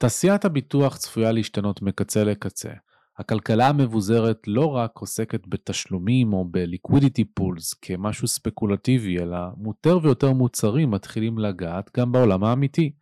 תעשיית הביטוח צפויה להשתנות מקצה לקצה. הכלכלה המבוזרת לא רק עוסקת בתשלומים או ב-liquidity pools כמשהו ספקולטיבי, אלא יותר ויותר מוצרים מתחילים לגעת גם בעולם האמיתי.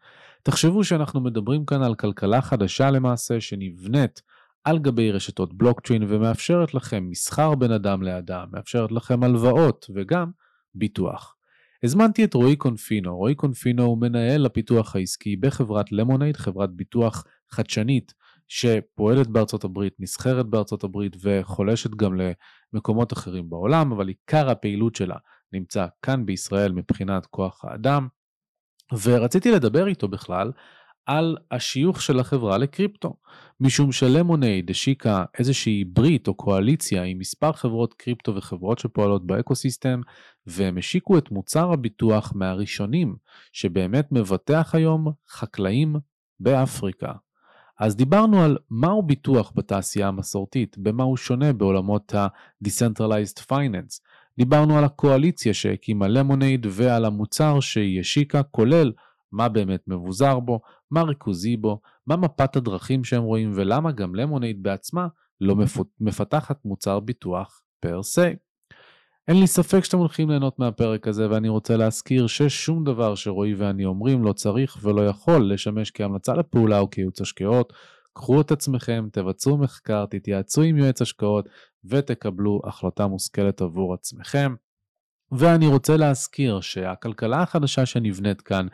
תחשבו שאנחנו מדברים כאן על כלכלה חדשה למעשה שנבנית על גבי רשתות בלוקצ'יין ומאפשרת לכם מסחר בין אדם לאדם, מאפשרת לכם הלוואות וגם ביטוח. הזמנתי את רועי קונפינו, רועי קונפינו הוא מנהל הפיתוח העסקי בחברת למונייד, חברת ביטוח חדשנית שפועלת בארצות הברית, נסחרת בארצות הברית וחולשת גם למקומות אחרים בעולם, אבל עיקר הפעילות שלה נמצא כאן בישראל מבחינת כוח האדם. ורציתי לדבר איתו בכלל על השיוך של החברה לקריפטו, משום שלמונייד השיקה איזושהי ברית או קואליציה עם מספר חברות קריפטו וחברות שפועלות באקוסיסטם, והם השיקו את מוצר הביטוח מהראשונים שבאמת מבטח היום חקלאים באפריקה. אז דיברנו על מהו ביטוח בתעשייה המסורתית, במה הוא שונה בעולמות ה-Decentralized Finance. דיברנו על הקואליציה שהקימה למונייד ועל המוצר שהיא השיקה, כולל מה באמת מבוזר בו, מה ריכוזי בו, מה מפת הדרכים שהם רואים ולמה גם למונייד בעצמה לא מפתחת מוצר ביטוח פר סי. אין לי ספק שאתם הולכים ליהנות מהפרק הזה ואני רוצה להזכיר ששום דבר שרועי ואני אומרים לא צריך ולא יכול לשמש כהמלצה לפעולה או כייעוץ השקעות. קחו את עצמכם, תבצעו מחקר, תתייעצו עם יועץ השקעות ותקבלו החלטה מושכלת עבור עצמכם. ואני רוצה להזכיר שהכלכלה החדשה שנבנית כאן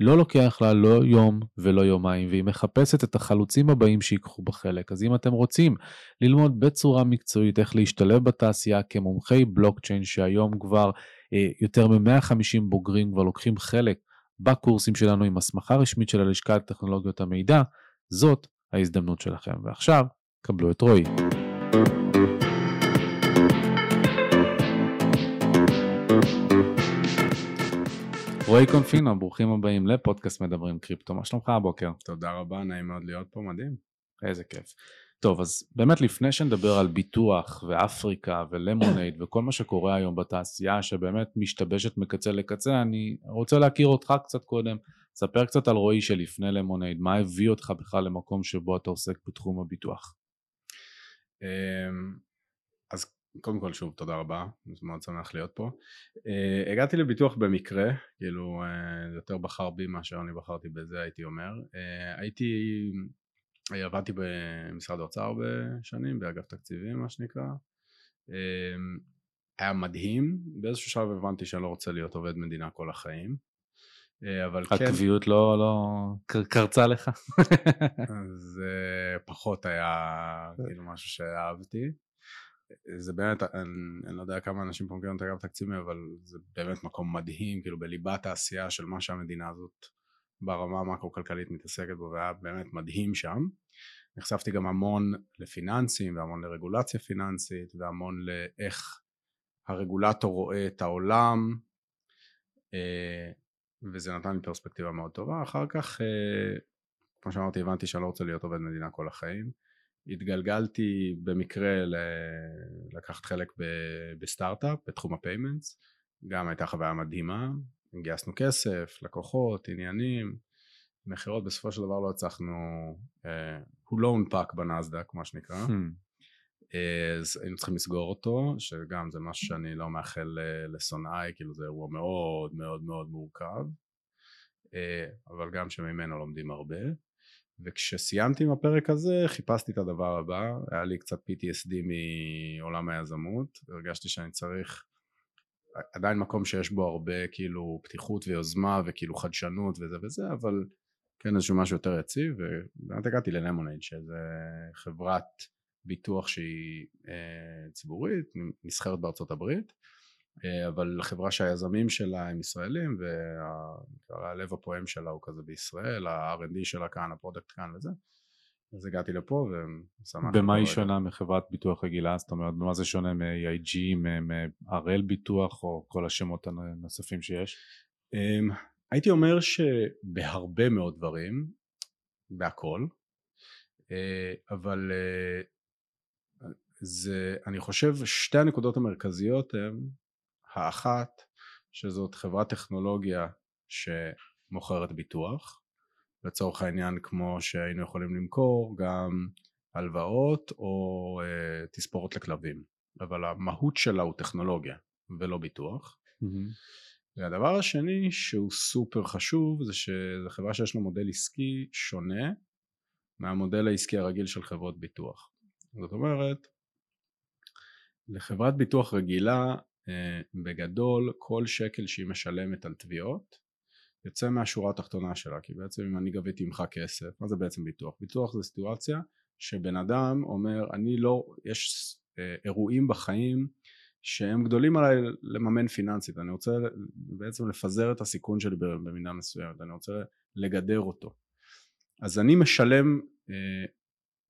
לא לוקח לה לא יום ולא יומיים, והיא מחפשת את החלוצים הבאים שיקחו בחלק. אז אם אתם רוצים ללמוד בצורה מקצועית איך להשתלב בתעשייה כמומחי בלוקצ'יין, שהיום כבר אה, יותר מ-150 בוגרים כבר לוקחים חלק בקורסים שלנו עם הסמכה רשמית של הלשכת טכנולוגיות המידע, זאת ההזדמנות שלכם. ועכשיו, קבלו את רועי. רועי קונפינו, ברוכים הבאים לפודקאסט מדברים קריפטו, מה שלומך הבוקר? תודה רבה, נעים מאוד להיות פה, מדהים. איזה כיף. טוב, אז באמת לפני שנדבר על ביטוח ואפריקה ולמונייד וכל מה שקורה היום בתעשייה שבאמת משתבשת מקצה לקצה, אני רוצה להכיר אותך קצת קודם. ספר קצת על רועי שלפני למונייד, מה הביא אותך בכלל למקום שבו אתה עוסק בתחום הביטוח? אמ, אז קודם כל שוב תודה רבה, זה מאוד שמח להיות פה. Uh, הגעתי לביטוח במקרה, כאילו uh, יותר בחר בי מאשר אני בחרתי בזה הייתי אומר. Uh, הייתי, עבדתי במשרד האוצר הרבה שנים, באגף תקציבים מה שנקרא. Uh, היה מדהים, באיזשהו שלב הבנתי שאני לא רוצה להיות עובד מדינה כל החיים. אבל כן... הקביעות לא, לא קרצה לך? זה פחות היה כאילו משהו שאהבתי. זה באמת, אני, אני לא יודע כמה אנשים פה מכירים את אגף תקציבים, אבל זה באמת מקום מדהים, כאילו בליבת העשייה של מה שהמדינה הזאת ברמה המקרו-כלכלית מתעסקת בו, והיה באמת מדהים שם. נחשפתי גם המון לפיננסים והמון לרגולציה פיננסית והמון לאיך הרגולטור רואה את העולם אה, וזה נתן לי פרספקטיבה מאוד טובה. אחר כך, אה, כמו שאמרתי, הבנתי שאני לא רוצה להיות עובד מדינה כל החיים. התגלגלתי במקרה לקחת חלק בסטארט-אפ בתחום ה payments, גם הייתה חוויה מדהימה, גייסנו כסף, לקוחות, עניינים, מכירות, בסופו של דבר לא הצלחנו, uh, הוא לא הונפק בנסדק מה שנקרא, hmm. אז היינו צריכים לסגור אותו, שגם זה משהו שאני לא מאחל לשונאיי, כאילו זה אירוע מאוד מאוד מאוד מורכב, uh, אבל גם שממנו לומדים הרבה. וכשסיימתי עם הפרק הזה חיפשתי את הדבר הבא, היה לי קצת PTSD מעולם היזמות, הרגשתי שאני צריך עדיין מקום שיש בו הרבה כאילו פתיחות ויוזמה וכאילו חדשנות וזה וזה, אבל כן איזשהו משהו יותר יציב, ובאמת הגעתי ללמונייד שזה חברת ביטוח שהיא אה, ציבורית, נסחרת בארצות הברית, אבל חברה שהיזמים שלה הם ישראלים והלב הפועם שלה הוא כזה בישראל, ה-R&D שלה כאן, ה product כאן וזה. אז הגעתי לפה ושמחתי. במה היא שונה מחברת ביטוח רגילה? זאת אומרת, במה זה שונה מ-AIG, מ-RL ביטוח או כל השמות הנוספים שיש? אמ, הייתי אומר שבהרבה מאוד דברים, בהכל, אה, אבל אה, זה, אני חושב שתי הנקודות המרכזיות הן האחת שזאת חברת טכנולוגיה שמוכרת ביטוח. לצורך העניין כמו שהיינו יכולים למכור גם הלוואות או uh, תספורות לכלבים. אבל המהות שלה הוא טכנולוגיה ולא ביטוח. mm-hmm. והדבר השני שהוא סופר חשוב זה שזו חברה שיש לה מודל עסקי שונה מהמודל העסקי הרגיל של חברות ביטוח. זאת אומרת לחברת ביטוח רגילה אה, בגדול כל שקל שהיא משלמת על תביעות יוצא מהשורה התחתונה שלה כי בעצם אם אני גביתי ממך כסף מה זה בעצם ביטוח? ביטוח זה סיטואציה שבן אדם אומר אני לא יש אה, אירועים בחיים שהם גדולים עליי לממן פיננסית אני רוצה בעצם לפזר את הסיכון שלי במידה מסוימת אני רוצה לגדר אותו אז אני משלם אה,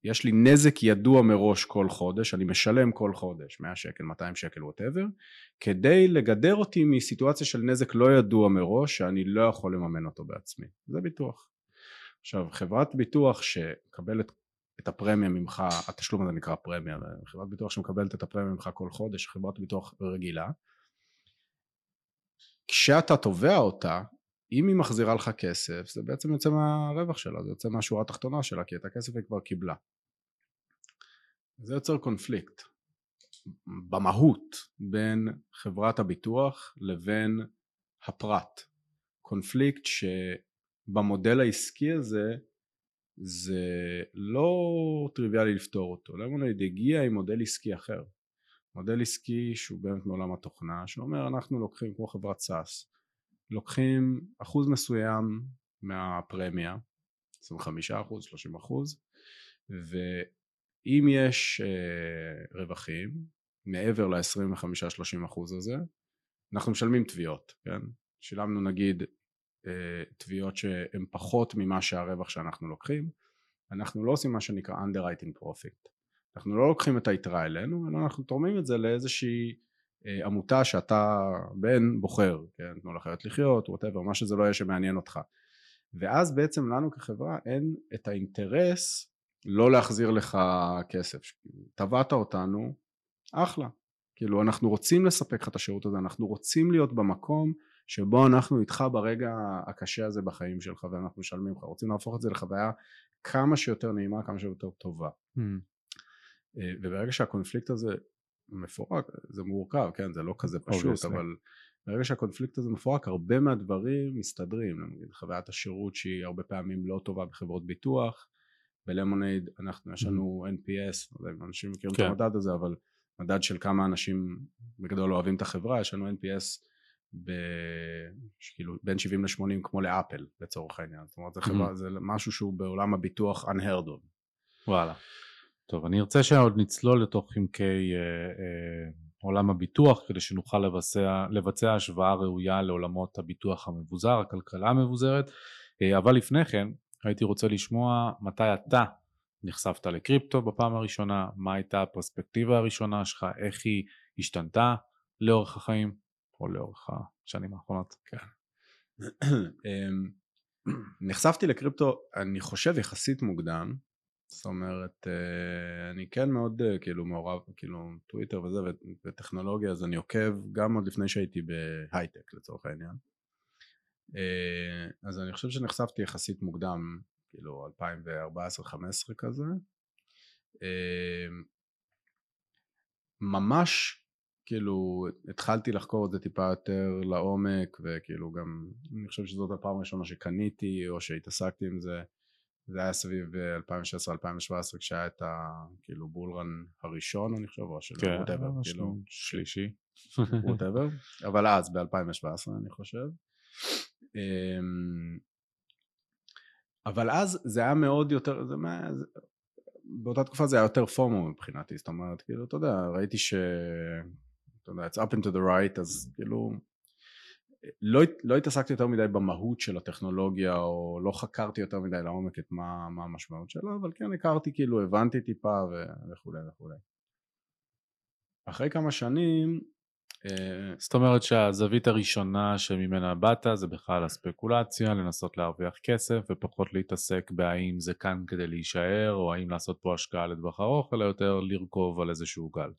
יש לי נזק ידוע מראש כל חודש, אני משלם כל חודש 100 שקל, 200 שקל, ווטאבר, כדי לגדר אותי מסיטואציה של נזק לא ידוע מראש שאני לא יכול לממן אותו בעצמי, זה ביטוח. עכשיו חברת ביטוח שמקבלת את הפרמיה ממך, התשלום הזה נקרא פרמיה, חברת ביטוח שמקבלת את הפרמיה ממך כל חודש, חברת ביטוח רגילה, כשאתה תובע אותה, אם היא מחזירה לך כסף זה בעצם יוצא מהרווח שלה, זה יוצא מהשורה התחתונה שלה כי את הכסף היא כבר קיבלה. זה יוצר קונפליקט במהות בין חברת הביטוח לבין הפרט. קונפליקט שבמודל העסקי הזה זה לא טריוויאלי לפתור אותו. למונייד הגיע עם מודל עסקי אחר. מודל עסקי שהוא באמת מעולם התוכנה שאומר אנחנו לוקחים כמו חברת SaaS לוקחים אחוז מסוים מהפרמיה 25 אחוז 30 אחוז ואם יש אה, רווחים מעבר ל-25-30 אחוז הזה אנחנו משלמים תביעות כן? שילמנו נגיד אה, תביעות שהן פחות ממה שהרווח שאנחנו לוקחים אנחנו לא עושים מה שנקרא underwriting profit. אנחנו לא לוקחים את היתרה אלינו אלא אנחנו תורמים את זה לאיזושהי עמותה שאתה בן בוחר, כן, תנו לחיות לחיות, וואטאבר, מה שזה לא יהיה שמעניין אותך. ואז בעצם לנו כחברה אין את האינטרס לא להחזיר לך כסף. תבעת אותנו, אחלה. כאילו אנחנו רוצים לספק לך את השירות הזה, אנחנו רוצים להיות במקום שבו אנחנו איתך ברגע הקשה הזה בחיים שלך ואנחנו משלמים לך, רוצים להפוך את זה לחוויה כמה שיותר נעימה, כמה שיותר טובה. Mm. וברגע שהקונפליקט הזה מפורק, זה מורכב, כן, זה לא כזה פשוט. אבל ברגע שהקונפליקט הזה מפורק, הרבה מהדברים מסתדרים, נגיד חוויית השירות שהיא הרבה פעמים לא טובה בחברות ביטוח, בלמונייד אנחנו, יש לנו mm-hmm. NPS, לא אנשים מכירים כן. את המדד הזה, אבל מדד של כמה אנשים בגדול אוהבים את החברה, יש לנו NPS ב... כאילו בין 70 ל-80 כמו לאפל לצורך העניין, זאת אומרת זה, חברה, mm-hmm. זה משהו שהוא בעולם הביטוח unheard of. וואלה. טוב, אני ארצה שעוד נצלול לתוך עמקי אה, אה, עולם הביטוח כדי שנוכל לבצע, לבצע השוואה ראויה לעולמות הביטוח המבוזר, הכלכלה המבוזרת, אה, אבל לפני כן הייתי רוצה לשמוע מתי אתה נחשפת לקריפטו בפעם הראשונה, מה הייתה הפרספקטיבה הראשונה שלך, איך היא השתנתה לאורך החיים או לאורך השנים האחרונות. כן. אמ, נחשפתי לקריפטו אני חושב יחסית מוקדם זאת אומרת אה, אני כן מאוד אה, כאילו מעורב כאילו טוויטר וזה וטכנולוגיה אז אני עוקב גם עוד לפני שהייתי בהייטק לצורך העניין. אה, אז אני חושב שנחשפתי יחסית מוקדם כאילו 2014-2015 כזה. ממש כאילו התחלתי לחקור את זה טיפה יותר לעומק וכאילו גם אני חושב שזאת הפעם הראשונה שקניתי או שהתעסקתי עם זה זה היה סביב 2016-2017 אה, כשהיה את הכאילו בולרן הראשון אני חושב, או של כן, ווטאבר, כאילו שלישי, ווטאבר, אבל אז ב-2017 אני חושב. אמ, אבל אז זה היה מאוד יותר, זה מה, באותה תקופה זה היה יותר פומו מבחינתי, זאת אומרת, כאילו, אתה יודע, ראיתי ש... אתה יודע, it's up into the right, אז כאילו, לא, לא התעסקתי יותר מדי במהות של הטכנולוגיה או לא חקרתי יותר מדי לעומק את מה, מה המשמעות שלה אבל כן הכרתי כאילו הבנתי טיפה וכולי וכולי. אחרי כמה שנים אה, זאת אומרת שהזווית הראשונה שממנה באת זה בכלל הספקולציה לנסות להרוויח כסף ופחות להתעסק בהאם זה כאן כדי להישאר או האם לעשות פה השקעה לטווח ארוך אלא יותר לרכוב על איזשהו גל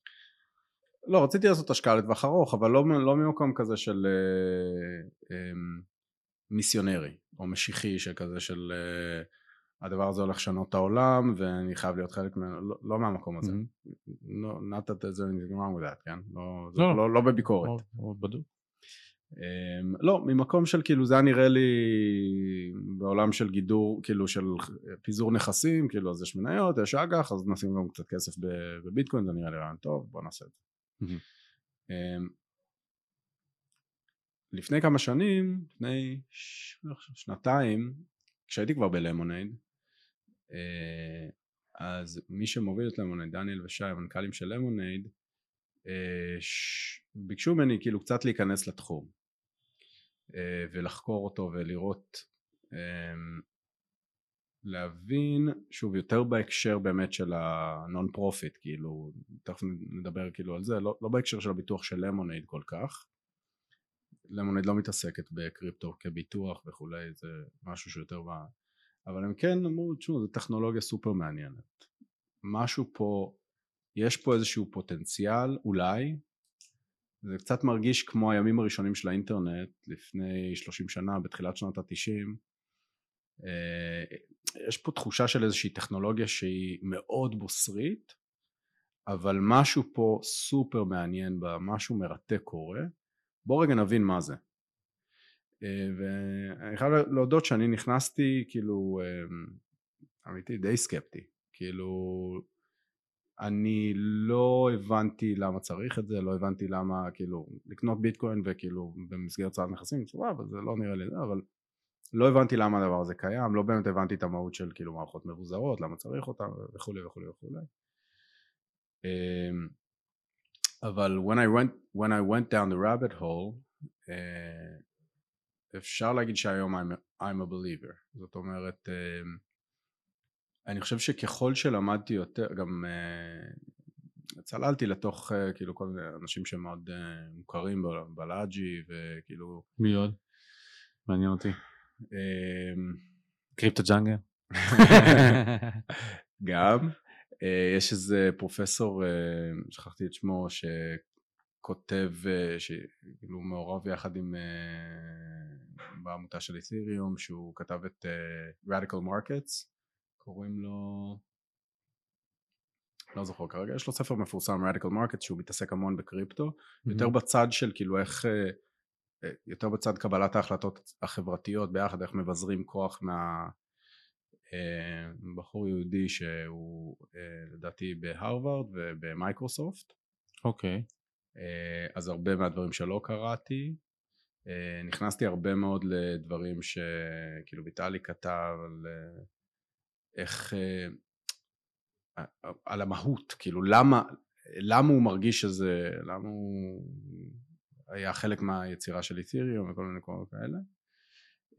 לא רציתי לעשות השקעה לטווח ארוך אבל לא, לא ממקום כזה של אה, אה, מיסיונרי או משיחי שכזה של uh, הדבר הזה הולך לשנות את העולם ואני חייב להיות חלק ממנו, לא, לא מהמקום הזה. לא, not that wrong with that, כן? לא, לא, לא, לא בביקורת. לא, לא בדיוק. Um, לא, ממקום של כאילו זה היה נראה לי בעולם של גידור, כאילו של פיזור נכסים, כאילו אז יש מניות, יש אג"ח, אז נשים גם קצת כסף בביטקוין, זה נראה לי רעיון טוב, בוא נעשה את זה. Um, לפני כמה שנים, לפני ש... שנתיים, כשהייתי כבר בלמונייד, uh, אז מי שמוביל את למונייד, דניאל ושי, המנכ"לים של למונייד, ש... ביקשו ממני כאילו קצת להיכנס לתחום. אה, ולחקור אותו ולראות אמ, להבין שוב יותר בהקשר באמת של ה non-profit כאילו תכף נדבר כאילו על זה לא, לא בהקשר של הביטוח של למונייד כל כך. למונייד לא מתעסקת בקריפטו כביטוח וכולי זה משהו שיותר ב... אבל הם כן אמרו תשמעו זו טכנולוגיה סופר מעניינת. משהו פה יש פה איזשהו פוטנציאל אולי. זה קצת מרגיש כמו הימים הראשונים של האינטרנט לפני 30 שנה בתחילת שנות התשעים יש פה תחושה של איזושהי טכנולוגיה שהיא מאוד בוסרית אבל משהו פה סופר מעניין בה, משהו מרתק קורה. בוא רגע נבין מה זה. אה, ואני חייב להודות שאני נכנסתי כאילו אה, אמיתי די סקפטי. כאילו אני לא הבנתי למה צריך את זה, לא הבנתי למה כאילו לקנות ביטקוין וכאילו במסגרת צעד נכסים, סבבה זה לא נראה לי זה, אבל לא הבנתי למה הדבר הזה קיים, לא באמת הבנתי את המהות של כאילו מערכות מבוזרות, למה צריך אותן וכולי וכולי וכולי. אמ, אבל when I went, when I went down the rabbit hole אה, אפשר להגיד שהיום I'm, I'm a believer, זאת אומרת אמ, אני חושב שככל שלמדתי יותר, גם uh, צללתי לתוך uh, כאילו כל מיני אנשים שמאוד uh, מוכרים בלאג'י וכאילו... מי עוד? מעניין אותי. קריפטו ג'אנגל? גם. Uh, יש איזה פרופסור, uh, שכחתי את שמו, שכותב, uh, שכאילו מעורב יחד עם, בעמותה של אית'ריום, שהוא כתב את Radical Markets. קוראים לו לא זוכר כרגע, יש לו ספר מפורסם Radical Market שהוא מתעסק המון בקריפטו, mm-hmm. יותר בצד של כאילו איך, אה, אה, יותר בצד קבלת ההחלטות החברתיות ביחד, איך מבזרים כוח מה... אה, בחור יהודי שהוא לדעתי בהרווארד ובמייקרוסופט. אוקיי. Okay. אז הרבה מהדברים שלא קראתי. נכנסתי הרבה מאוד לדברים שכאילו ויטלי כתב על איך, אה, על המהות, כאילו למה, למה הוא מרגיש שזה, למה הוא היה חלק מהיצירה של אית'יריום וכל מיני קולות כאלה.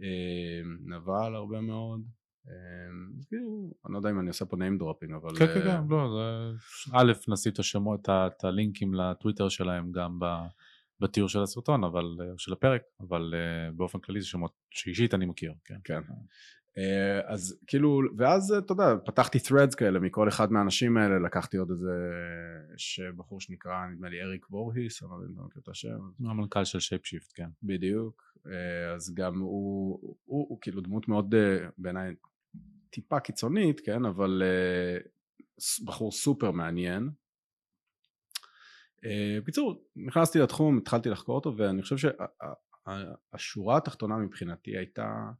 אה, נבל הרבה מאוד. אה, כאילו, אני לא יודע אם אני עושה פה name dropping אבל... כן כן כן, לא. א', נשים את השמות, את הלינקים לטוויטר שלהם גם בתיאור של הסרטון, אבל, של הפרק, אבל באופן כללי זה שמות שאישית אני מכיר, כן. אה, אז כאילו ואז אתה יודע פתחתי threads כאלה מכל אחד מהאנשים האלה לקחתי עוד איזה בחור שנקרא נדמה לי אריק וורהיס אני לא יודע אם אתה מכיר את השם. המנכ"ל של ShapeShift כן. בדיוק. אה, אז גם הוא, הוא, הוא, הוא כאילו דמות מאוד אה, בעיניי טיפה קיצונית כן אבל בחור סופר מעניין. בקיצור נכנסתי לתחום התחלתי לחקור אותו ואני חושב שהשורה התחתונה מבחינתי הייתה אה,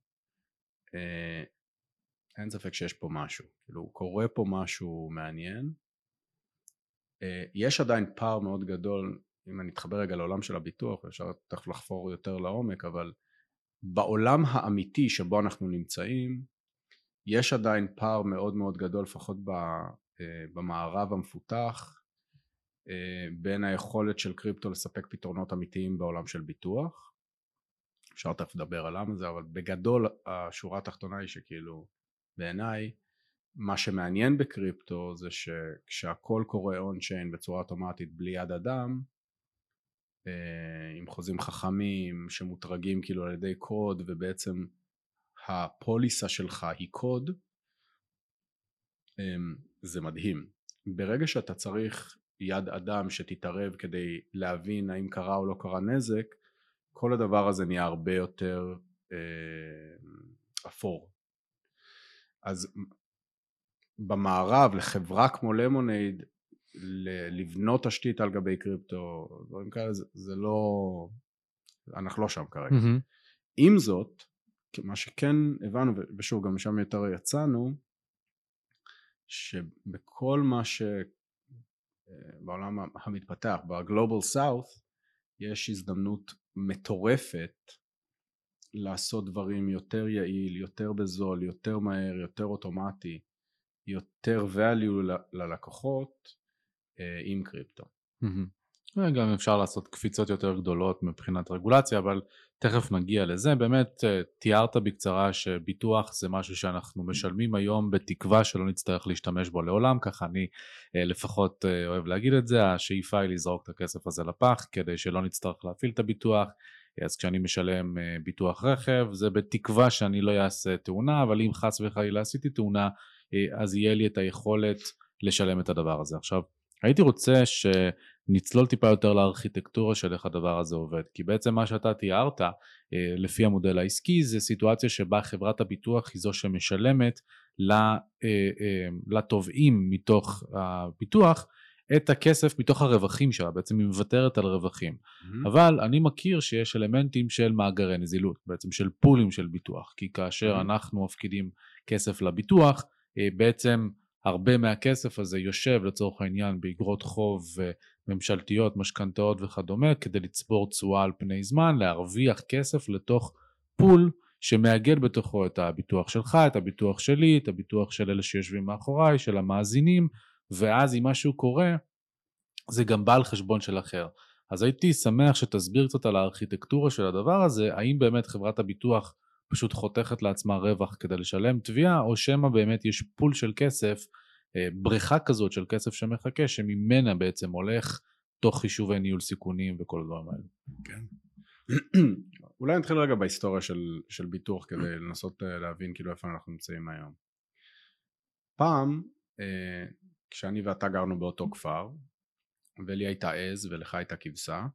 אין ספק שיש פה משהו, כאילו קורה פה משהו מעניין. אה, יש עדיין פער מאוד גדול, אם אני אתחבר רגע לעולם של הביטוח, אפשר תכף לחפור יותר לעומק, אבל בעולם האמיתי שבו אנחנו נמצאים, יש עדיין פער מאוד מאוד גדול, לפחות אה, במערב המפותח, בין היכולת של קריפטו לספק פתרונות אמיתיים בעולם של ביטוח אפשר תכף לדבר על למה זה, אבל בגדול השורה התחתונה היא שכאילו בעיניי מה שמעניין בקריפטו זה שכשהכל קורה און צ'יין בצורה אוטומטית בלי יד אדם אה, עם חוזים חכמים שמותרגים כאילו על ידי קוד ובעצם הפוליסה שלך היא קוד אמ, זה מדהים. ברגע שאתה צריך יד אדם שתתערב כדי להבין האם קרה או לא קרה נזק כל הדבר הזה נהיה הרבה יותר אה, אפור. אז במערב לחברה כמו למונייד לבנות תשתית על גבי קריפטו, דברים כאלה, זה, זה לא, אנחנו לא שם כרגע. Mm-hmm. עם זאת, מה שכן הבנו, ושוב גם משם יותר יצאנו, שבכל מה שבעולם המתפתח, בגלובל סאות', יש הזדמנות מטורפת לעשות דברים יותר יעיל, יותר בזול, יותר מהר, יותר אוטומטי, יותר value ללקוחות אה, עם קריפטו. גם אפשר לעשות קפיצות יותר גדולות מבחינת רגולציה, אבל תכף נגיע לזה. באמת אה, תיארת בקצרה שביטוח זה משהו שאנחנו משלמים היום בתקווה שלא נצטרך להשתמש בו לעולם, ככה אני אה, לפחות אוהב להגיד את זה, השאיפה היא לזרוק את הכסף הזה לפח כדי שלא נצטרך להפעיל את הביטוח. אז כשאני משלם ביטוח רכב זה בתקווה שאני לא אעשה תאונה, אבל אם חס וחלילה עשיתי תאונה אז יהיה לי את היכולת לשלם את הדבר הזה. עכשיו הייתי רוצה שנצלול טיפה יותר לארכיטקטורה של איך הדבר הזה עובד, כי בעצם מה שאתה תיארת אה, לפי המודל העסקי זה סיטואציה שבה חברת הביטוח היא זו שמשלמת אה, אה, לתובעים מתוך הביטוח את הכסף מתוך הרווחים שלה, בעצם היא מוותרת על רווחים. Mm-hmm. אבל אני מכיר שיש אלמנטים של מאגרי נזילות, בעצם של פולים של ביטוח, כי כאשר mm-hmm. אנחנו מפקידים כסף לביטוח, בעצם הרבה מהכסף הזה יושב לצורך העניין באגרות חוב אה, ממשלתיות, משכנתאות וכדומה כדי לצבור תשואה על פני זמן, להרוויח כסף לתוך פול שמאגד בתוכו את הביטוח שלך, את הביטוח שלי, את הביטוח של אלה שיושבים מאחוריי, של המאזינים, ואז אם משהו קורה, זה גם בא על חשבון של אחר. אז הייתי שמח שתסביר קצת על הארכיטקטורה של הדבר הזה, האם באמת חברת הביטוח פשוט חותכת לעצמה רווח כדי לשלם תביעה, או שמא באמת יש פול של כסף, אה, בריכה כזאת של כסף שמחכה, שממנה בעצם הולך תוך חישובי ניהול סיכונים וכל הדברים האלה. כן. אולי נתחיל רגע בהיסטוריה של, של ביטוח כדי לנסות אה, להבין כאילו איפה אנחנו נמצאים היום. פעם, אה, כשאני ואתה גרנו באותו כפר, ולי הייתה עז ולך הייתה כבשה,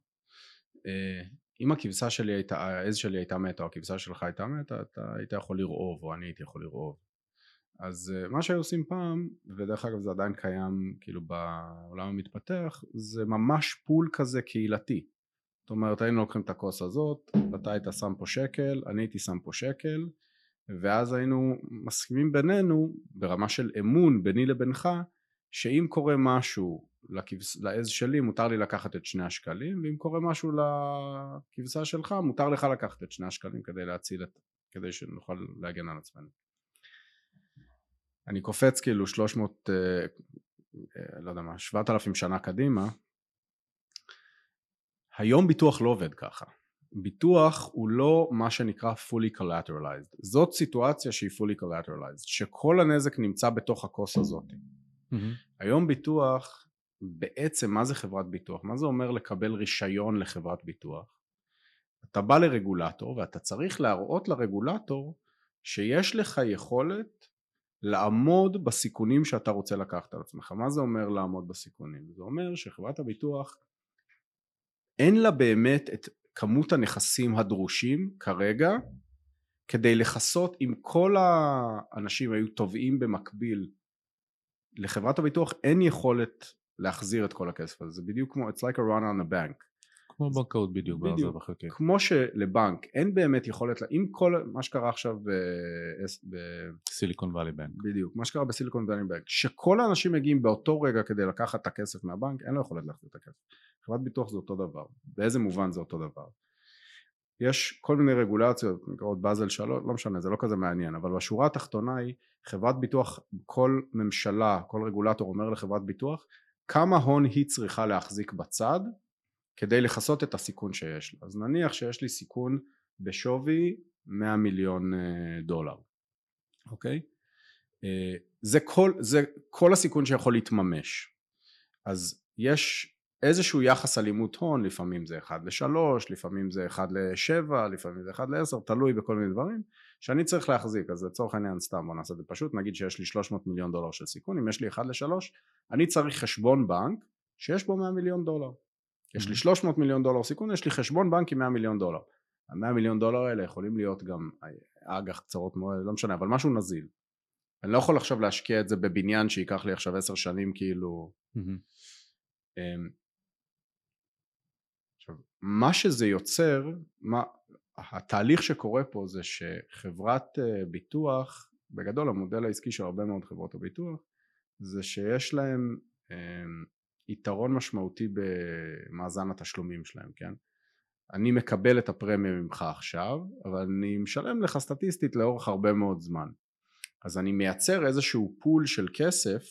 אם הכבשה שלי הייתה, העז שלי הייתה מתה או הכבשה שלך הייתה מתה, אתה היית יכול לרעוב או אני הייתי יכול לרעוב. אז אה, מה שהיו עושים פעם, ודרך אגב זה עדיין קיים כאילו בעולם המתפתח, זה ממש פול כזה קהילתי. זאת אומרת היינו לוקחים את הכוס הזאת, אתה היית שם פה שקל, אני הייתי שם פה שקל, ואז היינו מסכימים בינינו ברמה של אמון ביני לבינך, שאם קורה משהו לכבש, לעז שלי מותר לי לקחת את שני השקלים ואם קורה משהו לכבשה שלך מותר לך לקחת את שני השקלים כדי להציל את, כדי שנוכל להגן על עצמנו. אני קופץ כאילו 300, אה, אה, לא יודע מה, 7,000 שנה קדימה היום ביטוח לא עובד ככה ביטוח הוא לא מה שנקרא fully collateralized זאת סיטואציה שהיא fully collateralized שכל הנזק נמצא בתוך הכוס הזאת mm-hmm. היום ביטוח בעצם מה זה חברת ביטוח? מה זה אומר לקבל רישיון לחברת ביטוח? אתה בא לרגולטור ואתה צריך להראות לרגולטור שיש לך יכולת לעמוד בסיכונים שאתה רוצה לקחת על עצמך. מה זה אומר לעמוד בסיכונים? זה אומר שחברת הביטוח אין לה באמת את כמות הנכסים הדרושים כרגע כדי לכסות אם כל האנשים היו תובעים במקביל לחברת הביטוח אין יכולת להחזיר את כל הכסף הזה. זה בדיוק כמו it's like a run on a bank. כמו בנקאות בדיוק, בדיוק. כמו שלבנק אין באמת יכולת אם כל מה שקרה עכשיו בסיליקון וואלי בנק. בדיוק מה שקרה בסיליקון וואלי בנק שכל האנשים מגיעים באותו רגע כדי לקחת את הכסף מהבנק אין לו יכולת להחזיר את הכסף. חברת ביטוח זה אותו דבר. באיזה מובן זה אותו דבר? יש כל מיני רגולציות נקראות באזל שלוש לא משנה זה לא כזה מעניין אבל בשורה התחתונה היא חברת ביטוח כל ממשלה כל רגולטור אומר לחברת ביטוח כמה הון היא צריכה להחזיק בצד כדי לכסות את הסיכון שיש לה. אז נניח שיש לי סיכון בשווי 100 מיליון אה, דולר אוקיי? אה, זה כל, זה כל הסיכון שיכול להתממש. אז יש איזשהו יחס אלימות הון לפעמים זה 1 ל-3 לפעמים זה 1 ל-7 לפעמים זה 1 ל-10 תלוי בכל מיני דברים שאני צריך להחזיק אז לצורך העניין סתם בוא נעשה את זה פשוט נגיד שיש לי 300 מיליון דולר של סיכון אם יש לי 1 ל-3 אני צריך חשבון בנק שיש בו 100 מיליון דולר יש לי 300 מיליון דולר סיכון יש לי חשבון בנק עם 100 מיליון דולר המאה מיליון דולר האלה יכולים להיות גם אג"ח קצרות מועד, לא משנה, אבל משהו נזיל. אני לא יכול עכשיו להשקיע את זה בבניין שייקח לי עכשיו עשר שנים כאילו... Mm-hmm. עכשיו, מה שזה יוצר, מה, התהליך שקורה פה זה שחברת אה, ביטוח, בגדול המודל העסקי של הרבה מאוד חברות הביטוח, זה שיש להם אמ, יתרון משמעותי במאזן התשלומים שלהם, כן? אני מקבל את הפרמיה ממך עכשיו, אבל אני משלם לך סטטיסטית לאורך הרבה מאוד זמן. אז אני מייצר איזשהו פול של כסף,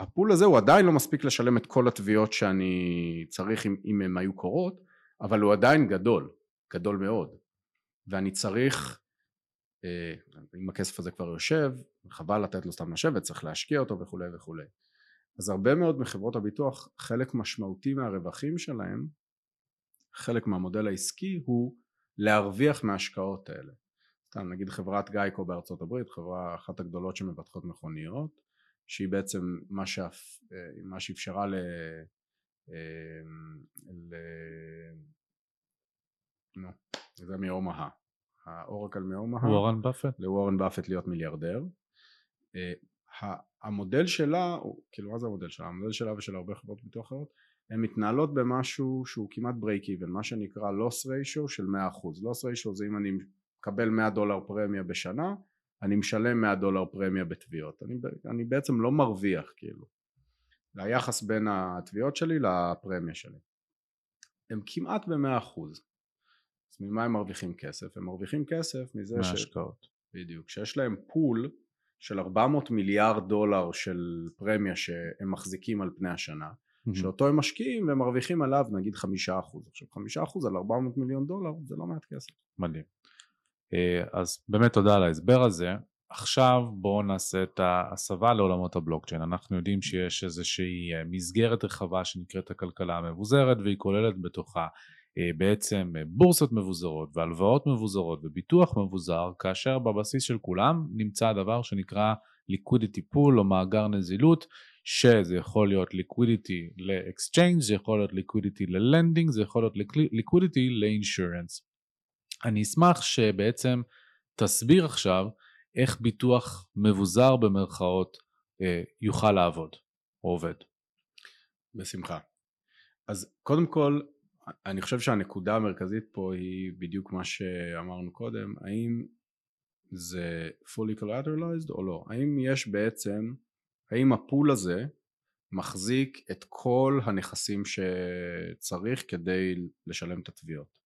הפול הזה הוא עדיין לא מספיק לשלם את כל התביעות שאני צריך אם, אם הן היו קורות, אבל הוא עדיין גדול, גדול מאוד. ואני צריך, אה, אם הכסף הזה כבר יושב, חבל לתת לו סתם לשבת, צריך להשקיע אותו וכולי וכולי. אז הרבה מאוד מחברות הביטוח, חלק משמעותי מהרווחים שלהם, חלק מהמודל העסקי הוא להרוויח מההשקעות האלה. סתם נגיד חברת גייקו בארצות הברית, חברה אחת הגדולות שמבטחות מכוניות, שהיא בעצם מה, שאף, מה שאפשרה ל... ל... נו, זה מאומהה. האורקל מאומהה. וורן באפט. לוורן באפט להיות מיליארדר. המודל שלה, כאילו מה זה המודל שלה? המודל שלה ושל הרבה חברות ביטוח אחרות, הן מתנהלות במשהו שהוא כמעט break even, מה שנקרא loss ratio של 100%. loss ratio זה אם אני מקבל 100 דולר פרמיה בשנה, אני משלם 100 דולר פרמיה בתביעות. אני, אני בעצם לא מרוויח כאילו. היחס בין התביעות שלי לפרמיה שלי. הם כמעט ב-100%. אז ממה הם מרוויחים כסף? הם מרוויחים כסף מזה מהשקעות. ש... בדיוק. שיש להם פול של 400 מיליארד דולר של פרמיה שהם מחזיקים על פני השנה mm-hmm. שאותו הם משקיעים והם מרוויחים עליו נגיד חמישה אחוז עכשיו חמישה אחוז על 400 מיליון דולר זה לא מעט כסף. מדהים. אה, אז באמת תודה על ההסבר הזה. עכשיו בואו נעשה את ההסבה לעולמות הבלוקצ'יין. אנחנו יודעים שיש איזושהי אה, מסגרת רחבה שנקראת הכלכלה המבוזרת והיא כוללת בתוכה בעצם אה, בורסות מבוזרות והלוואות מבוזרות וביטוח מבוזר כאשר בבסיס של כולם נמצא הדבר שנקרא liquidity pool או מאגר נזילות שזה יכול להיות liquidity ל-exchange, זה יכול להיות liquidity ל-lending, זה יכול להיות liquidity ל-insurance. אני אשמח שבעצם תסביר עכשיו איך ביטוח מבוזר במרכאות אה, יוכל לעבוד או עובד. בשמחה. אז קודם כל אני חושב שהנקודה המרכזית פה היא בדיוק מה שאמרנו קודם, האם זה fully collateralized או לא, האם יש בעצם, האם הפול הזה מחזיק את כל הנכסים שצריך כדי לשלם את התביעות.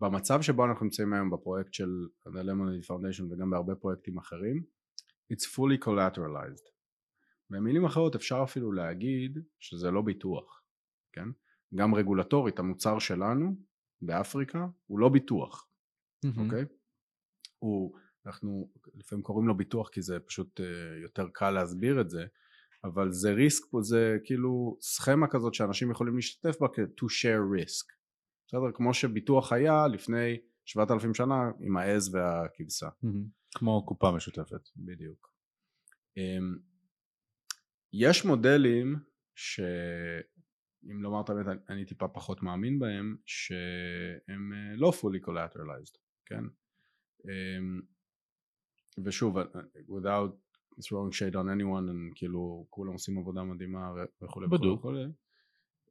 במצב שבו אנחנו נמצאים היום בפרויקט של The Lemonade Foundation וגם בהרבה פרויקטים אחרים, it's fully collateralized. במילים אחרות אפשר אפילו להגיד שזה לא ביטוח, כן? גם רגולטורית המוצר שלנו באפריקה הוא לא ביטוח, mm-hmm. אוקיי? הוא, אנחנו לפעמים קוראים לו ביטוח כי זה פשוט uh, יותר קל להסביר את זה, אבל זה ריסק פה, זה כאילו סכמה כזאת שאנשים יכולים להשתתף בה כ-to share risk, בסדר? כמו שביטוח היה לפני 7,000 שנה עם העז והכבשה. Mm-hmm. כמו קופה משותפת. בדיוק. Um, יש מודלים ש... אם לומר את האמת אני טיפה פחות מאמין בהם שהם אה, לא fully collateralized כן? אמ, ושוב אה, without throwing shade on anyone כאילו כולם עושים עבודה מדהימה וכולי וכולי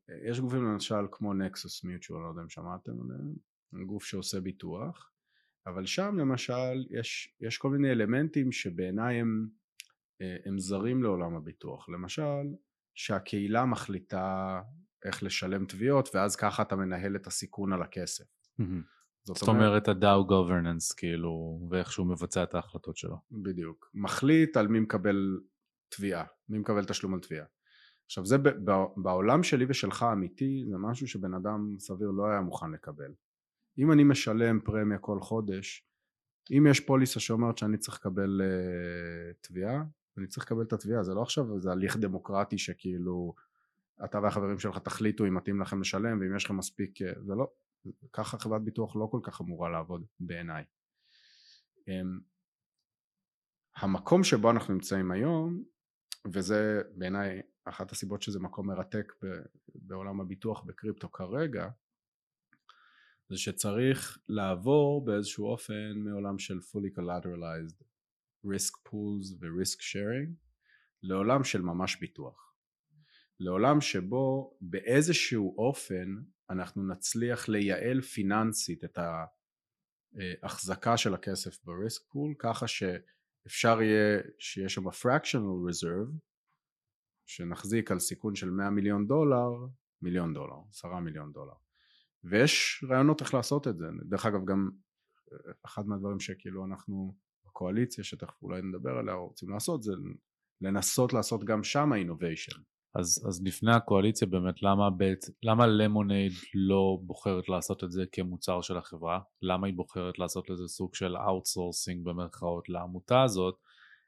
אה, יש גופים למשל כמו Nexus Mutual לא יודע אם שמעתם עליהם גוף שעושה ביטוח אבל שם למשל יש, יש כל מיני אלמנטים שבעיניי הם, הם זרים לעולם הביטוח. למשל שהקהילה מחליטה איך לשלם תביעות ואז ככה אתה מנהל את הסיכון על הכסף. זאת, זאת אומרת ה DAO governance כאילו ואיך שהוא מבצע את ההחלטות שלו. בדיוק. מחליט על מי מקבל תביעה, מי מקבל תשלום על תביעה. עכשיו זה בעולם שלי ושלך אמיתי זה משהו שבן אדם סביר לא היה מוכן לקבל. אם אני משלם פרמיה כל חודש, אם יש פוליסה שאומרת שאני צריך לקבל uh, תביעה, אני צריך לקבל את התביעה, זה לא עכשיו איזה הליך דמוקרטי שכאילו אתה והחברים שלך תחליטו אם מתאים לכם לשלם ואם יש לכם מספיק, אה, זה לא, ככה חברת ביטוח לא כל כך אמורה לעבוד בעיניי. אמ, המקום שבו אנחנו נמצאים היום, וזה בעיניי אחת הסיבות שזה מקום מרתק בעולם הביטוח בקריפטו כרגע, זה שצריך לעבור באיזשהו אופן מעולם של fully collateralized risk pools ו-risk sharing לעולם של ממש ביטוח. לעולם שבו באיזשהו אופן אנחנו נצליח לייעל פיננסית את ההחזקה של הכסף ב-risk pool ככה שאפשר יהיה שיהיה שם fractional reserve שנחזיק על סיכון של 100 מיליון דולר מיליון דולר, עשרה מיליון דולר ויש רעיונות איך לעשות את זה דרך אגב גם אחד מהדברים שכאילו אנחנו בקואליציה שתכף אולי נדבר עליה רוצים לעשות זה לנסות לעשות גם שם innovation אז, אז לפני הקואליציה באמת למה, בית, למה למונייד לא בוחרת לעשות את זה כמוצר של החברה? למה היא בוחרת לעשות לזה סוג של אאוטסורסינג במרכאות לעמותה הזאת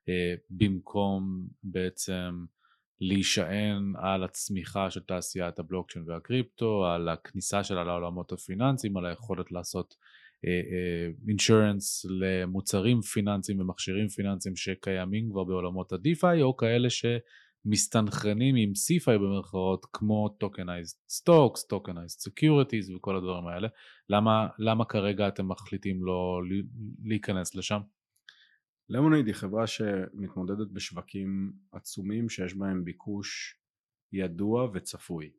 אה, במקום בעצם להישען על הצמיחה של תעשיית הבלוקצ'יין והקריפטו, על הכניסה שלה לעולמות הפיננסיים, על היכולת לעשות אינשורנס uh, uh, למוצרים פיננסיים ומכשירים פיננסיים שקיימים כבר בעולמות ה-DeFi או כאלה שמסתנכרנים עם CFI במרכאות כמו tokenized stocks, tokenized securities וכל הדברים האלה. למה, למה כרגע אתם מחליטים לא להיכנס לשם? למונייד היא חברה שמתמודדת בשווקים עצומים שיש בהם ביקוש ידוע וצפוי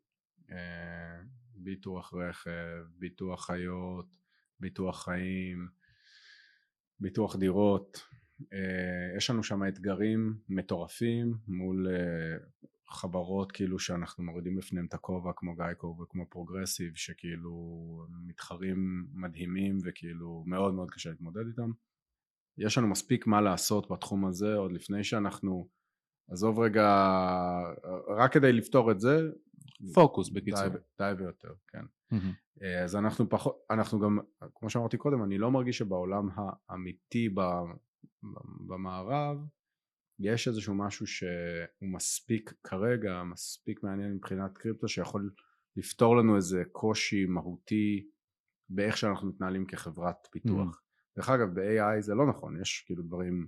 אה, ביטוח רכב, ביטוח חיות, ביטוח חיים, ביטוח דירות אה, יש לנו שם אתגרים מטורפים מול אה, חברות כאילו שאנחנו מורידים בפניהם את הכובע כמו גייקו וכמו פרוגרסיב שכאילו מתחרים מדהימים וכאילו מאוד מאוד קשה להתמודד איתם. יש לנו מספיק מה לעשות בתחום הזה עוד לפני שאנחנו עזוב רגע רק כדי לפתור את זה פוקוס בקיצור די, די ביותר כן mm-hmm. אז אנחנו פחות אנחנו גם כמו שאמרתי קודם אני לא מרגיש שבעולם האמיתי במערב יש איזשהו משהו שהוא מספיק כרגע מספיק מעניין מבחינת קריפטו שיכול לפתור לנו איזה קושי מהותי באיך שאנחנו מתנהלים כחברת פיתוח mm-hmm. דרך אגב ב-AI זה לא נכון, יש כאילו דברים,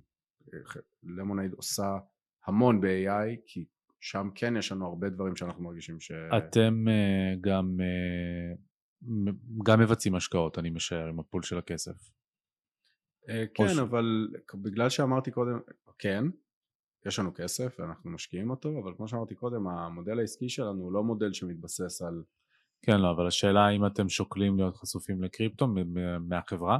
למונייד עושה המון ב-AI כי שם כן יש לנו הרבה דברים שאנחנו מרגישים ש... אתם uh, גם, uh, גם מבצעים השקעות אני משער עם הפול של הכסף. Uh, כן ש... אבל בגלל שאמרתי קודם, כן, יש לנו כסף ואנחנו משקיעים אותו אבל כמו שאמרתי קודם המודל העסקי שלנו הוא לא מודל שמתבסס על כן לא אבל השאלה האם אתם שוקלים להיות חשופים לקריפטו מהחברה?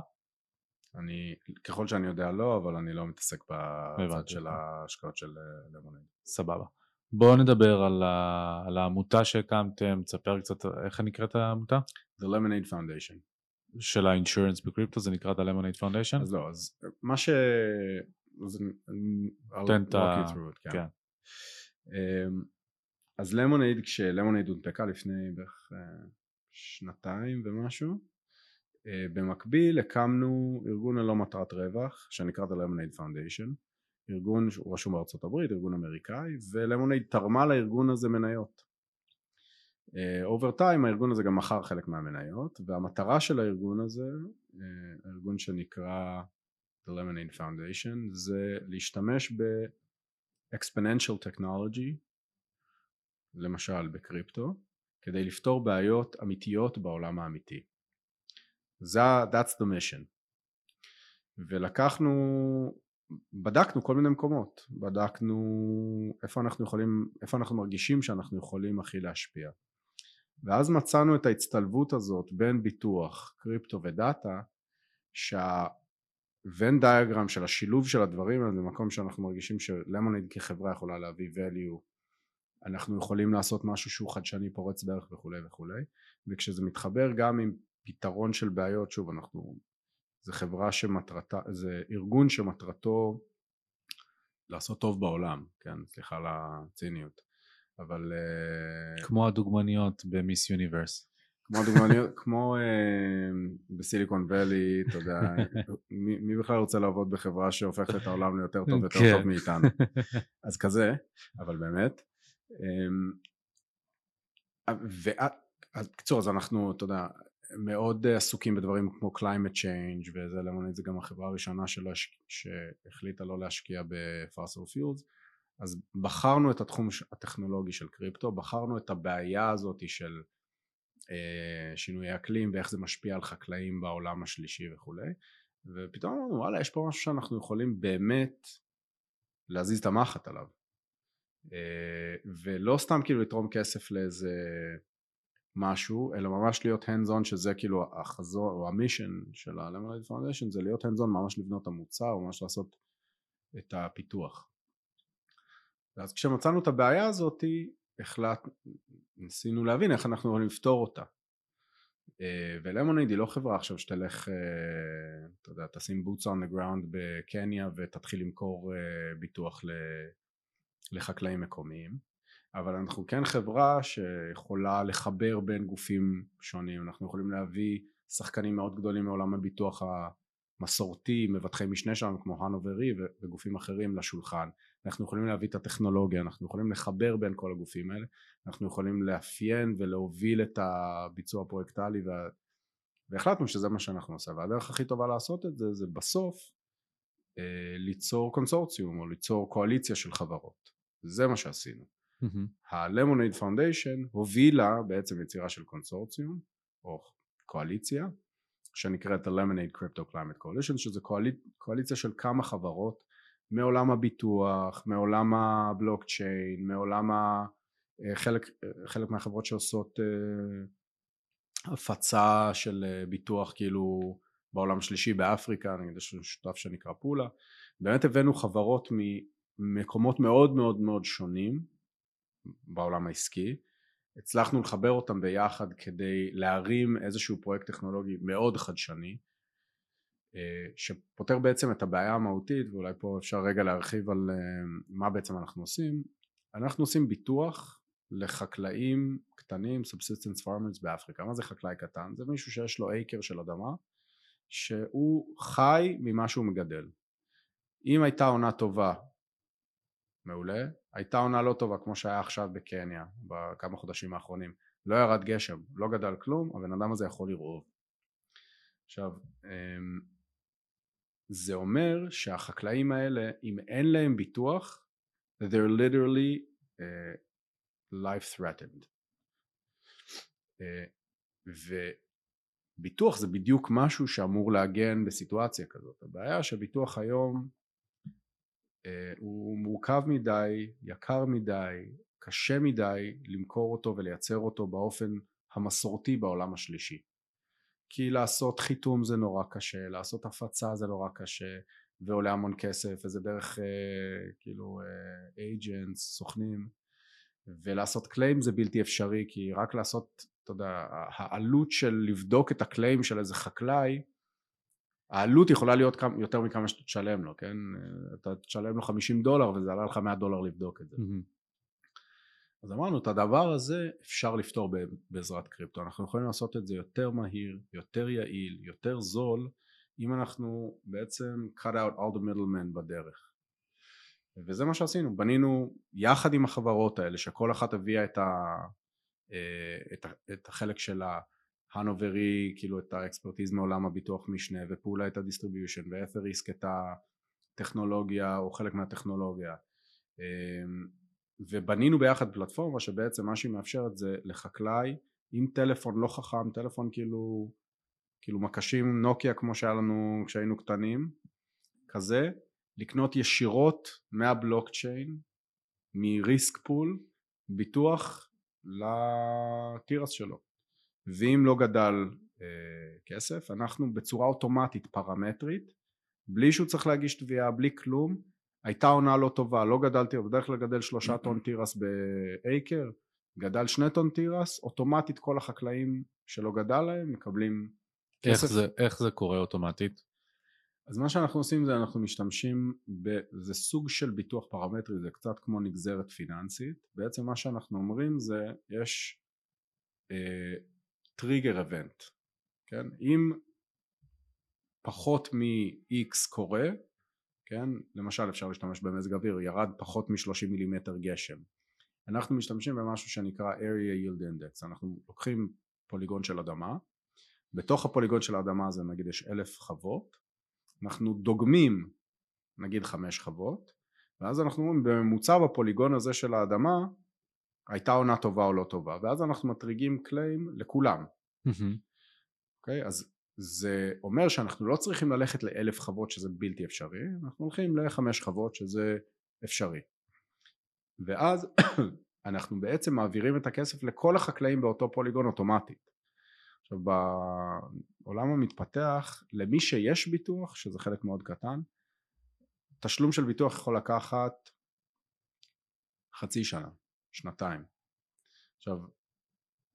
אני, ככל שאני יודע לא, אבל אני לא מתעסק בצד של ההשקעות של אה, למונייד. סבבה. בואו נדבר על, ה, על העמותה שהקמתם, תספר קצת איך נקראת העמותה? The Lemonade Foundation. של האינשורנס בקריפטו זה נקרא The Lemonade Foundation? אז לא, אז מה ש... תן את ה... כן. כן. אמ, אז למונייד, כשלמונייד הונפקה לפני בערך אה, שנתיים ומשהו, אה, במקביל הקמנו ארגון ללא מטרת רווח שנקרא The Lemonade Foundation. ארגון שהוא רשום בארצות הברית, ארגון אמריקאי ולמונייד תרמה לארגון הזה מניות. over uh, time הארגון הזה גם מכר חלק מהמניות והמטרה של הארגון הזה, uh, הארגון שנקרא The Lemonade Foundation זה להשתמש ב-exponential technology למשל בקריפטו כדי לפתור בעיות אמיתיות בעולם האמיתי זה that's the mission. ולקחנו בדקנו כל מיני מקומות. בדקנו איפה אנחנו יכולים איפה אנחנו מרגישים שאנחנו יכולים הכי להשפיע. ואז מצאנו את ההצטלבות הזאת בין ביטוח קריפטו ודאטה שהוון דיאגרם של השילוב של הדברים האלה זה מקום שאנחנו מרגישים שלמוניד כחברה יכולה להביא value אנחנו יכולים לעשות משהו שהוא חדשני פורץ דרך וכולי וכולי וכשזה מתחבר גם עם פתרון של בעיות שוב אנחנו זה חברה שמטרתה זה ארגון שמטרתו לעשות טוב בעולם כן? סליחה על הציניות. אבל אה, כמו הדוגמניות במיס יוניברס. כמו הדוגמניות כמו uh, בסיליקון ואלי אתה יודע מי, מי בכלל רוצה לעבוד בחברה שהופכת את העולם ליותר טוב יותר כן. טוב מאיתנו? אז כזה אבל באמת um, ובקיצור אז אנחנו אתה יודע מאוד עסוקים בדברים כמו climate change וזה למוניד זה גם החברה הראשונה שלא, שהחליטה לא להשקיע בפאסל פיולס אז בחרנו את התחום הטכנולוגי של קריפטו בחרנו את הבעיה הזאת של אה, שינוי אקלים ואיך זה משפיע על חקלאים בעולם השלישי וכולי ופתאום אמרנו וואלה יש פה משהו שאנחנו יכולים באמת להזיז את המחט עליו. אה, ולא סתם כאילו לתרום כסף לאיזה משהו אלא ממש להיות hands on שזה כאילו החזור או המישן של ה-Lemonade Foundation זה להיות hands on ממש לבנות את המוצר או ממש לעשות את הפיתוח. ואז כשמצאנו את הבעיה הזאת החלט, ניסינו להבין איך אנחנו יכולים לפתור אותה. אה, ולמונייד היא לא חברה עכשיו שתלך, אה, אתה יודע, תשים boots on the ground בקניה ותתחיל למכור אה, ביטוח לחקלאים מקומיים אבל אנחנו כן חברה שיכולה לחבר בין גופים שונים, אנחנו יכולים להביא שחקנים מאוד גדולים מעולם הביטוח המסורתי, מבטחי משנה שלנו כמו הנוברי וגופים אחרים לשולחן, אנחנו יכולים להביא את הטכנולוגיה, אנחנו יכולים לחבר בין כל הגופים האלה, אנחנו יכולים לאפיין ולהוביל את הביצוע הפרויקטלי וה... והחלטנו שזה מה שאנחנו עושים. והדרך הכי טובה לעשות את זה זה בסוף אה, ליצור קונסורציום או ליצור קואליציה של חברות. זה מה שעשינו ה-Lemonade Foundation הובילה בעצם יצירה של קונסורציום או קואליציה שנקראת ה-Lemonade Crypto Climate שזה קואליצ... קואליציה של כמה חברות מעולם הביטוח, מעולם הבלוקצ'יין, מעולם ה... אה, חלק, חלק מהחברות שעושות uh, הפצה של ביטוח כאילו בעולם השלישי באפריקה, נגיד יש לנו שותף שנקרא פולה, באמת הבאנו חברות ממקומות מאוד מאוד מאוד שונים בעולם העסקי, הצלחנו לחבר אותם ביחד כדי להרים איזשהו פרויקט טכנולוגי מאוד חדשני אה, שפותר בעצם את הבעיה המהותית ואולי פה אפשר רגע להרחיב על אה, מה בעצם אנחנו עושים. אנחנו עושים ביטוח לחקלאים קטנים subsistence farmers באפריקה. מה זה חקלאי קטן? זה מישהו שיש לו אייקר של אדמה שהוא חי ממה שהוא מגדל. אם הייתה עונה טובה מעולה. הייתה עונה לא טובה כמו שהיה עכשיו בקניה בכמה חודשים האחרונים. לא ירד גשם לא גדל כלום הבן אדם הזה יכול לרעוב. עכשיו אמ, זה אומר שהחקלאים האלה אם אין להם ביטוח they're literally uh, life threatened. uh, וביטוח זה בדיוק משהו שאמור להגן בסיטואציה כזאת. הבעיה שביטוח היום הוא מורכב מדי יקר מדי קשה מדי למכור אותו ולייצר אותו באופן המסורתי בעולם השלישי. כי לעשות חיתום זה נורא קשה, לעשות הפצה זה נורא קשה ועולה המון כסף וזה דרך אה, כאילו אייג'נטס, אה, סוכנים. ולעשות קליים זה בלתי אפשרי כי רק לעשות, אתה יודע, העלות של לבדוק את הקליים של איזה חקלאי העלות יכולה להיות כמה, יותר מכמה שאתה תשלם לו, כן? אתה תשלם לו 50 דולר וזה עלה לך 100 דולר לבדוק את זה. Mm-hmm. אז אמרנו את הדבר הזה אפשר לפתור בעזרת קריפטו אנחנו יכולים לעשות את זה יותר מהיר יותר יעיל יותר זול אם אנחנו בעצם cut out all the middlemen בדרך וזה מה שעשינו בנינו יחד עם החברות האלה שכל אחת הביאה את, ה, אה, את, ה, את החלק שלה Hannover Re כאילו את ה expertise מעולם הביטוח משנה ופולה את ה distribution ו Etherisc את הטכנולוגיה או חלק מהטכנולוגיה אמ, ובנינו ביחד פלטפורמה שבעצם מה שהיא מאפשרת זה לחקלאי עם טלפון לא חכם, טלפון כאילו, כאילו מקשים נוקיה כמו שהיה לנו כשהיינו קטנים, כזה, לקנות ישירות מהבלוקצ'יין, מ risk pool, ביטוח לתירס שלו. ואם לא גדל אה, כסף, אנחנו בצורה אוטומטית פרמטרית, בלי שהוא צריך להגיש תביעה, בלי כלום, הייתה עונה לא טובה, לא גדלתי, בדרך כלל גדל שלושה טון תירס באייקר, גדל שני טון תירס, אוטומטית כל החקלאים שלא גדל להם מקבלים כסף. איך זה, איך זה קורה אוטומטית? אז מה שאנחנו עושים זה אנחנו משתמשים, ב, זה סוג של ביטוח פרמטרי, זה קצת כמו נגזרת פיננסית, בעצם מה שאנחנו אומרים זה יש טריגר אבנט, כן? אם פחות מ-X קורה כן? למשל אפשר להשתמש במזג אוויר, ירד פחות מ-30 מילימטר גשם. אנחנו משתמשים במשהו שנקרא area yield index, אנחנו לוקחים פוליגון של אדמה, בתוך הפוליגון של האדמה הזה נגיד יש אלף חוות, אנחנו דוגמים נגיד חמש חוות, ואז אנחנו אומרים בממוצע בפוליגון הזה של האדמה הייתה עונה טובה או לא טובה, ואז אנחנו מטריגים קליים לכולם. אוקיי? אז זה אומר שאנחנו לא צריכים ללכת לאלף חוות שזה בלתי אפשרי, אנחנו הולכים לחמש חוות שזה אפשרי. ואז אנחנו בעצם מעבירים את הכסף לכל החקלאים באותו פוליגון אוטומטית. עכשיו בעולם המתפתח למי שיש ביטוח שזה חלק מאוד קטן תשלום של ביטוח יכול לקחת חצי שנה, שנתיים. עכשיו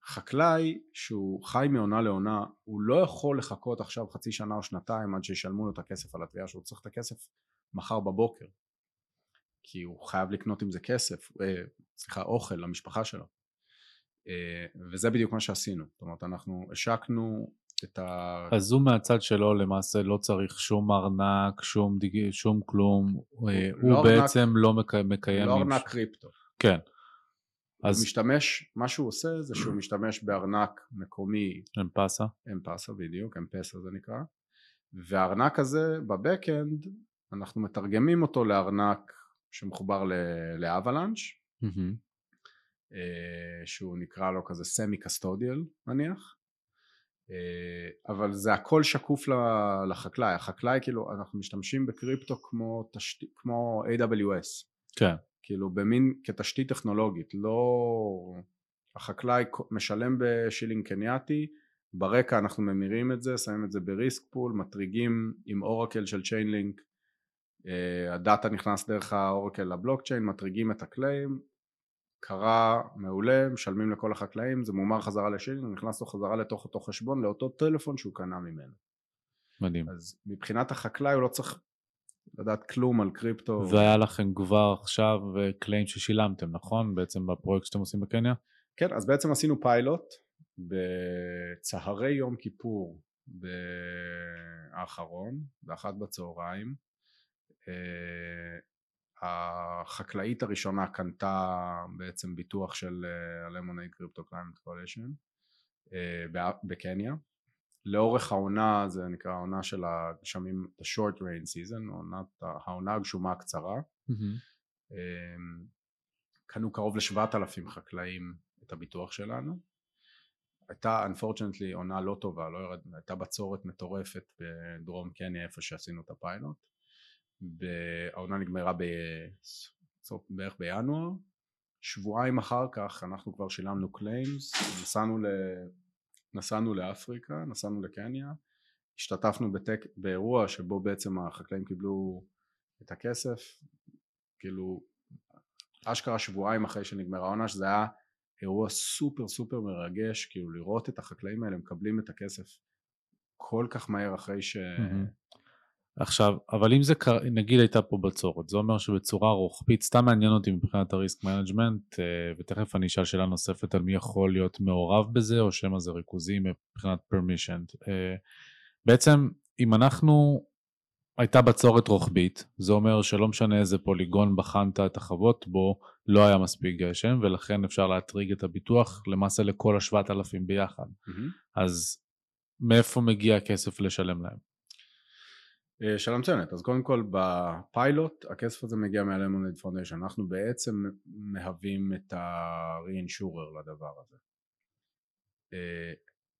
חקלאי שהוא חי מעונה לעונה הוא לא יכול לחכות עכשיו חצי שנה או שנתיים עד שישלמו לו את הכסף על התביעה שהוא צריך את הכסף מחר בבוקר. כי הוא חייב לקנות עם זה כסף, אה, סליחה אוכל למשפחה שלו. אה, וזה בדיוק מה שעשינו. זאת אומרת אנחנו השקנו את ה... אז הוא מהצד שלו למעשה לא צריך שום ארנק, שום, דיג... שום כלום, אה, הוא לא ארנק- בעצם לא מק... מקיים... לא ארנק קריפטו. כן. אז משתמש, מה שהוא עושה זה שהוא משתמש בארנק מקומי הם פסה. אמפסה בדיוק, אמפסה זה נקרא והארנק הזה בבקאנד אנחנו מתרגמים אותו לארנק שמחובר ל Avalanche. אה, שהוא נקרא לו כזה semi custodial נניח אה, אבל זה הכל שקוף לחקלאי, החקלאי כאילו אנחנו משתמשים בקריפטו כמו, תשת... כמו AWS כן. כאילו במין כתשתית טכנולוגית לא החקלאי משלם בשילינג קנייתי ברקע אנחנו ממירים את זה שמים את זה ב risk pool מטריגים עם oracle של Chainlink אה, הדאטה נכנס דרך האורקל לבלוקצ'יין מטריגים את הקליים קרה מעולה משלמים לכל החקלאים זה מומר חזרה לשילינג נכנס לו חזרה לתוך אותו חשבון לאותו טלפון שהוא קנה ממנו מדהים. אז מבחינת החקלאי הוא לא צריך לדעת כלום על קריפטו והיה לכם כבר עכשיו קליים ששילמתם, נכון? בעצם בפרויקט שאתם עושים בקניה? כן, אז בעצם עשינו פיילוט בצהרי יום כיפור האחרון, באחת בצהריים. אה, החקלאית הראשונה קנתה בעצם ביטוח של ה Lemonade Crypto Climate Coalition בקניה. לאורך העונה זה נקרא העונה של הגשמים, the short rain season, עונת, העונה הגשומה הקצרה. אמ, קנו קרוב לשבעת אלפים חקלאים את הביטוח שלנו. הייתה unfortunately עונה לא טובה לא ירד, הייתה בצורת מטורפת בדרום קניה איפה שעשינו את הפיילוט. העונה נגמרה ב... בערך בינואר. שבועיים אחר כך אנחנו כבר שילמנו claims נסענו, ל... נסענו לאפריקה נסענו לקניה השתתפנו בטק... באירוע שבו בעצם החקלאים קיבלו את הכסף כאילו אשכרה שבועיים אחרי שנגמרה העונה שזה היה אירוע סופר סופר מרגש כאילו לראות את החקלאים האלה מקבלים את הכסף כל כך מהר אחרי ש... מהמם. עכשיו, אבל אם זה נגיד הייתה פה בצורת, זה אומר שבצורה רוחבית, סתם מעניין אותי מבחינת ה risk management, ותכף אני אשאל שאלה נוספת על מי יכול להיות מעורב בזה, או שמא זה ריכוזי מבחינת permission. בעצם, אם אנחנו, הייתה בצורת רוחבית, זה אומר שלא משנה איזה פוליגון בחנת את החוות בו, לא היה מספיק גשם, ולכן אפשר להטריג את הביטוח למעשה לכל השבעת אלפים ביחד. מהמם. אז מאיפה מגיע הכסף לשלם להם? שאלה מצוינת אז קודם כל בפיילוט הכסף הזה מגיע מה Lemonade Foundation אנחנו בעצם מהווים את ה-reinsurer לדבר הזה. אה,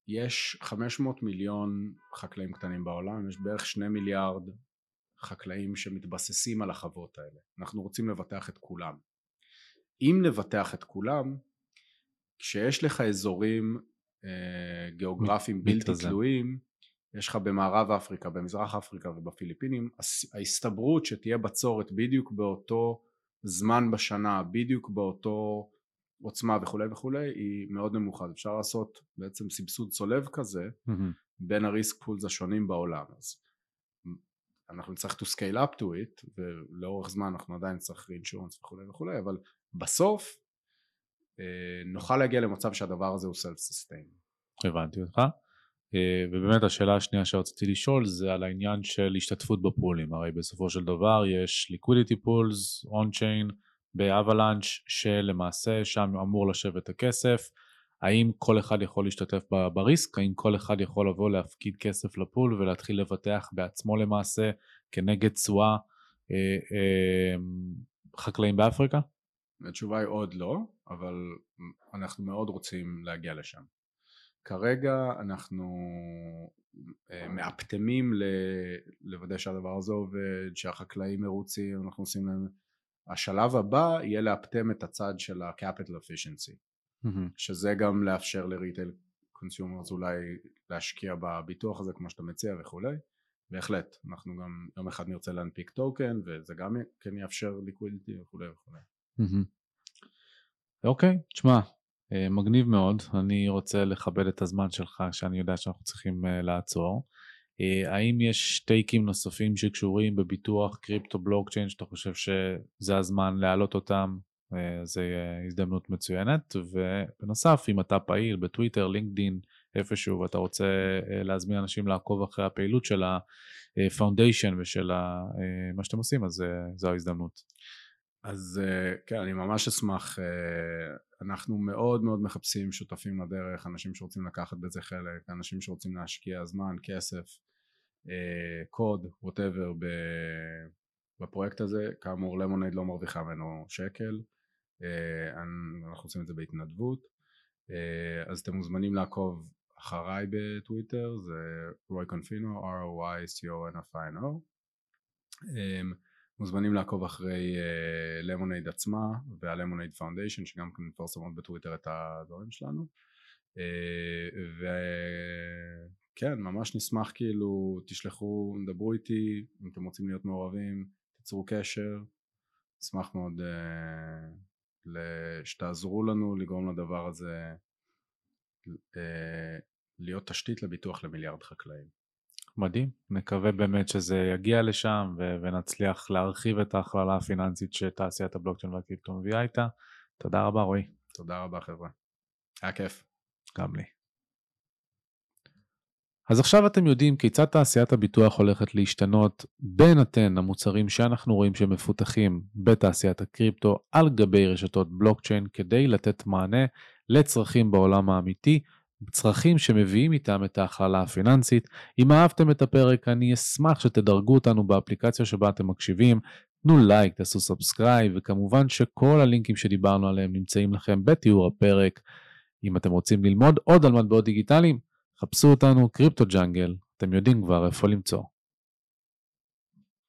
יש 500 מיליון חקלאים קטנים בעולם יש בערך 2 מיליארד חקלאים שמתבססים על החוות האלה. אנחנו רוצים לבטח את כולם. אם נבטח את כולם כשיש לך אזורים אה, גיאוגרפיים בלתי. תלויים יש לך במערב אפריקה, במזרח אפריקה ובפיליפינים, הס- ההסתברות שתהיה בצורת בדיוק באותו זמן בשנה, בדיוק באותו עוצמה וכולי וכולי, היא מאוד נמוכה. אפשר לעשות בעצם סבסוד צולב כזה מהמם. בין הריסק פולס השונים בעולם. אז אנחנו נצטרך to scale up to it, ולאורך זמן אנחנו עדיין נצטרך reinsurance וכולי וכולי, אבל בסוף אה, נוכל להגיע למצב שהדבר הזה הוא self-sustain. הבנתי אותך. אה, ובאמת השאלה השנייה שרציתי לשאול זה על העניין של השתתפות בפולים. הרי בסופו של דבר יש liquidity pools, on-chain, באבלנץ' שלמעשה שם אמור לשבת הכסף. האם כל אחד יכול להשתתף בריסק? האם כל אחד יכול לבוא להפקיד כסף לפול ולהתחיל לבטח בעצמו למעשה כנגד תשואה אה, אה, חקלאים באפריקה? התשובה היא עוד לא, אבל אנחנו מאוד רוצים להגיע לשם. כרגע אנחנו אה, מאפטמים לוודא שהדבר הזה עובד, שהחקלאים מרוצים, אנחנו עושים להם... השלב הבא יהיה לאפטם את הצד של ה-capital efficiency, mm-hmm. שזה גם לאפשר ל retail consumers אולי להשקיע בביטוח הזה כמו שאתה מציע וכולי. בהחלט, אנחנו גם יום אחד נרצה להנפיק טוקן וזה גם כן יאפשר liquidity וכולי וכולי. אוקיי, תשמע, מגניב מאוד, אני רוצה לכבד את הזמן שלך שאני יודע שאנחנו צריכים אה, לעצור. אה, האם יש טייקים נוספים שקשורים בביטוח קריפטו בלוקצ'יין שאתה חושב שזה הזמן להעלות אותם? זה הזדמנות מצוינת ובנוסף אם אתה פעיל בטוויטר, לינקדין, איפשהו ואתה רוצה להזמין אנשים לעקוב אחרי הפעילות של ה foundation ושל מה שאתם עושים אז זו ההזדמנות. אז כן אני ממש אשמח אנחנו מאוד מאוד מחפשים שותפים לדרך, אנשים שרוצים לקחת בזה חלק, אנשים שרוצים להשקיע זמן, כסף, אה, קוד, whatever בפרויקט הזה, כאמור Lemonade לא מרוויחה ממנו שקל, אה, אנחנו עושים את זה בהתנדבות, אה, אז אתם מוזמנים לעקוב אחריי בטוויטר, זה רוי קונפינו, R-O-Y-C-O-N-F-I-N-O מוזמנים לעקוב אחרי Lemonade uh, עצמה וה Lemonade Foundation שגם כן מפרסמות בטוויטר את הדברים שלנו. uh, וכן ממש נשמח כאילו תשלחו דברו איתי אם אתם רוצים להיות מעורבים תיצרו קשר. נשמח מאוד uh, שתעזרו לנו לגרום לדבר הזה להיות תשתית לביטוח למיליארד חקלאים מדהים, נקווה באמת שזה יגיע לשם ו- ונצליח להרחיב את ההכללה הפיננסית שתעשיית הבלוקצ'יין והקריפטו מביאה איתה. תודה רבה רועי. תודה רבה חבר'ה. היה כיף. גם לי. אז עכשיו אתם יודעים כיצד תעשיית הביטוח הולכת להשתנות בין אתן המוצרים שאנחנו רואים שמפותחים בתעשיית הקריפטו על גבי רשתות בלוקצ'יין כדי לתת מענה לצרכים בעולם האמיתי צרכים שמביאים איתם את ההכללה הפיננסית. אם אהבתם את הפרק אני אשמח שתדרגו אותנו באפליקציה שבה אתם מקשיבים, תנו לייק, תעשו subscribe וכמובן שכל הלינקים שדיברנו עליהם נמצאים לכם בתיאור הפרק. אם אתם רוצים ללמוד עוד על מטבעות דיגיטליים, חפשו אותנו Crypto Jungle, אתם יודעים כבר איפה למצוא.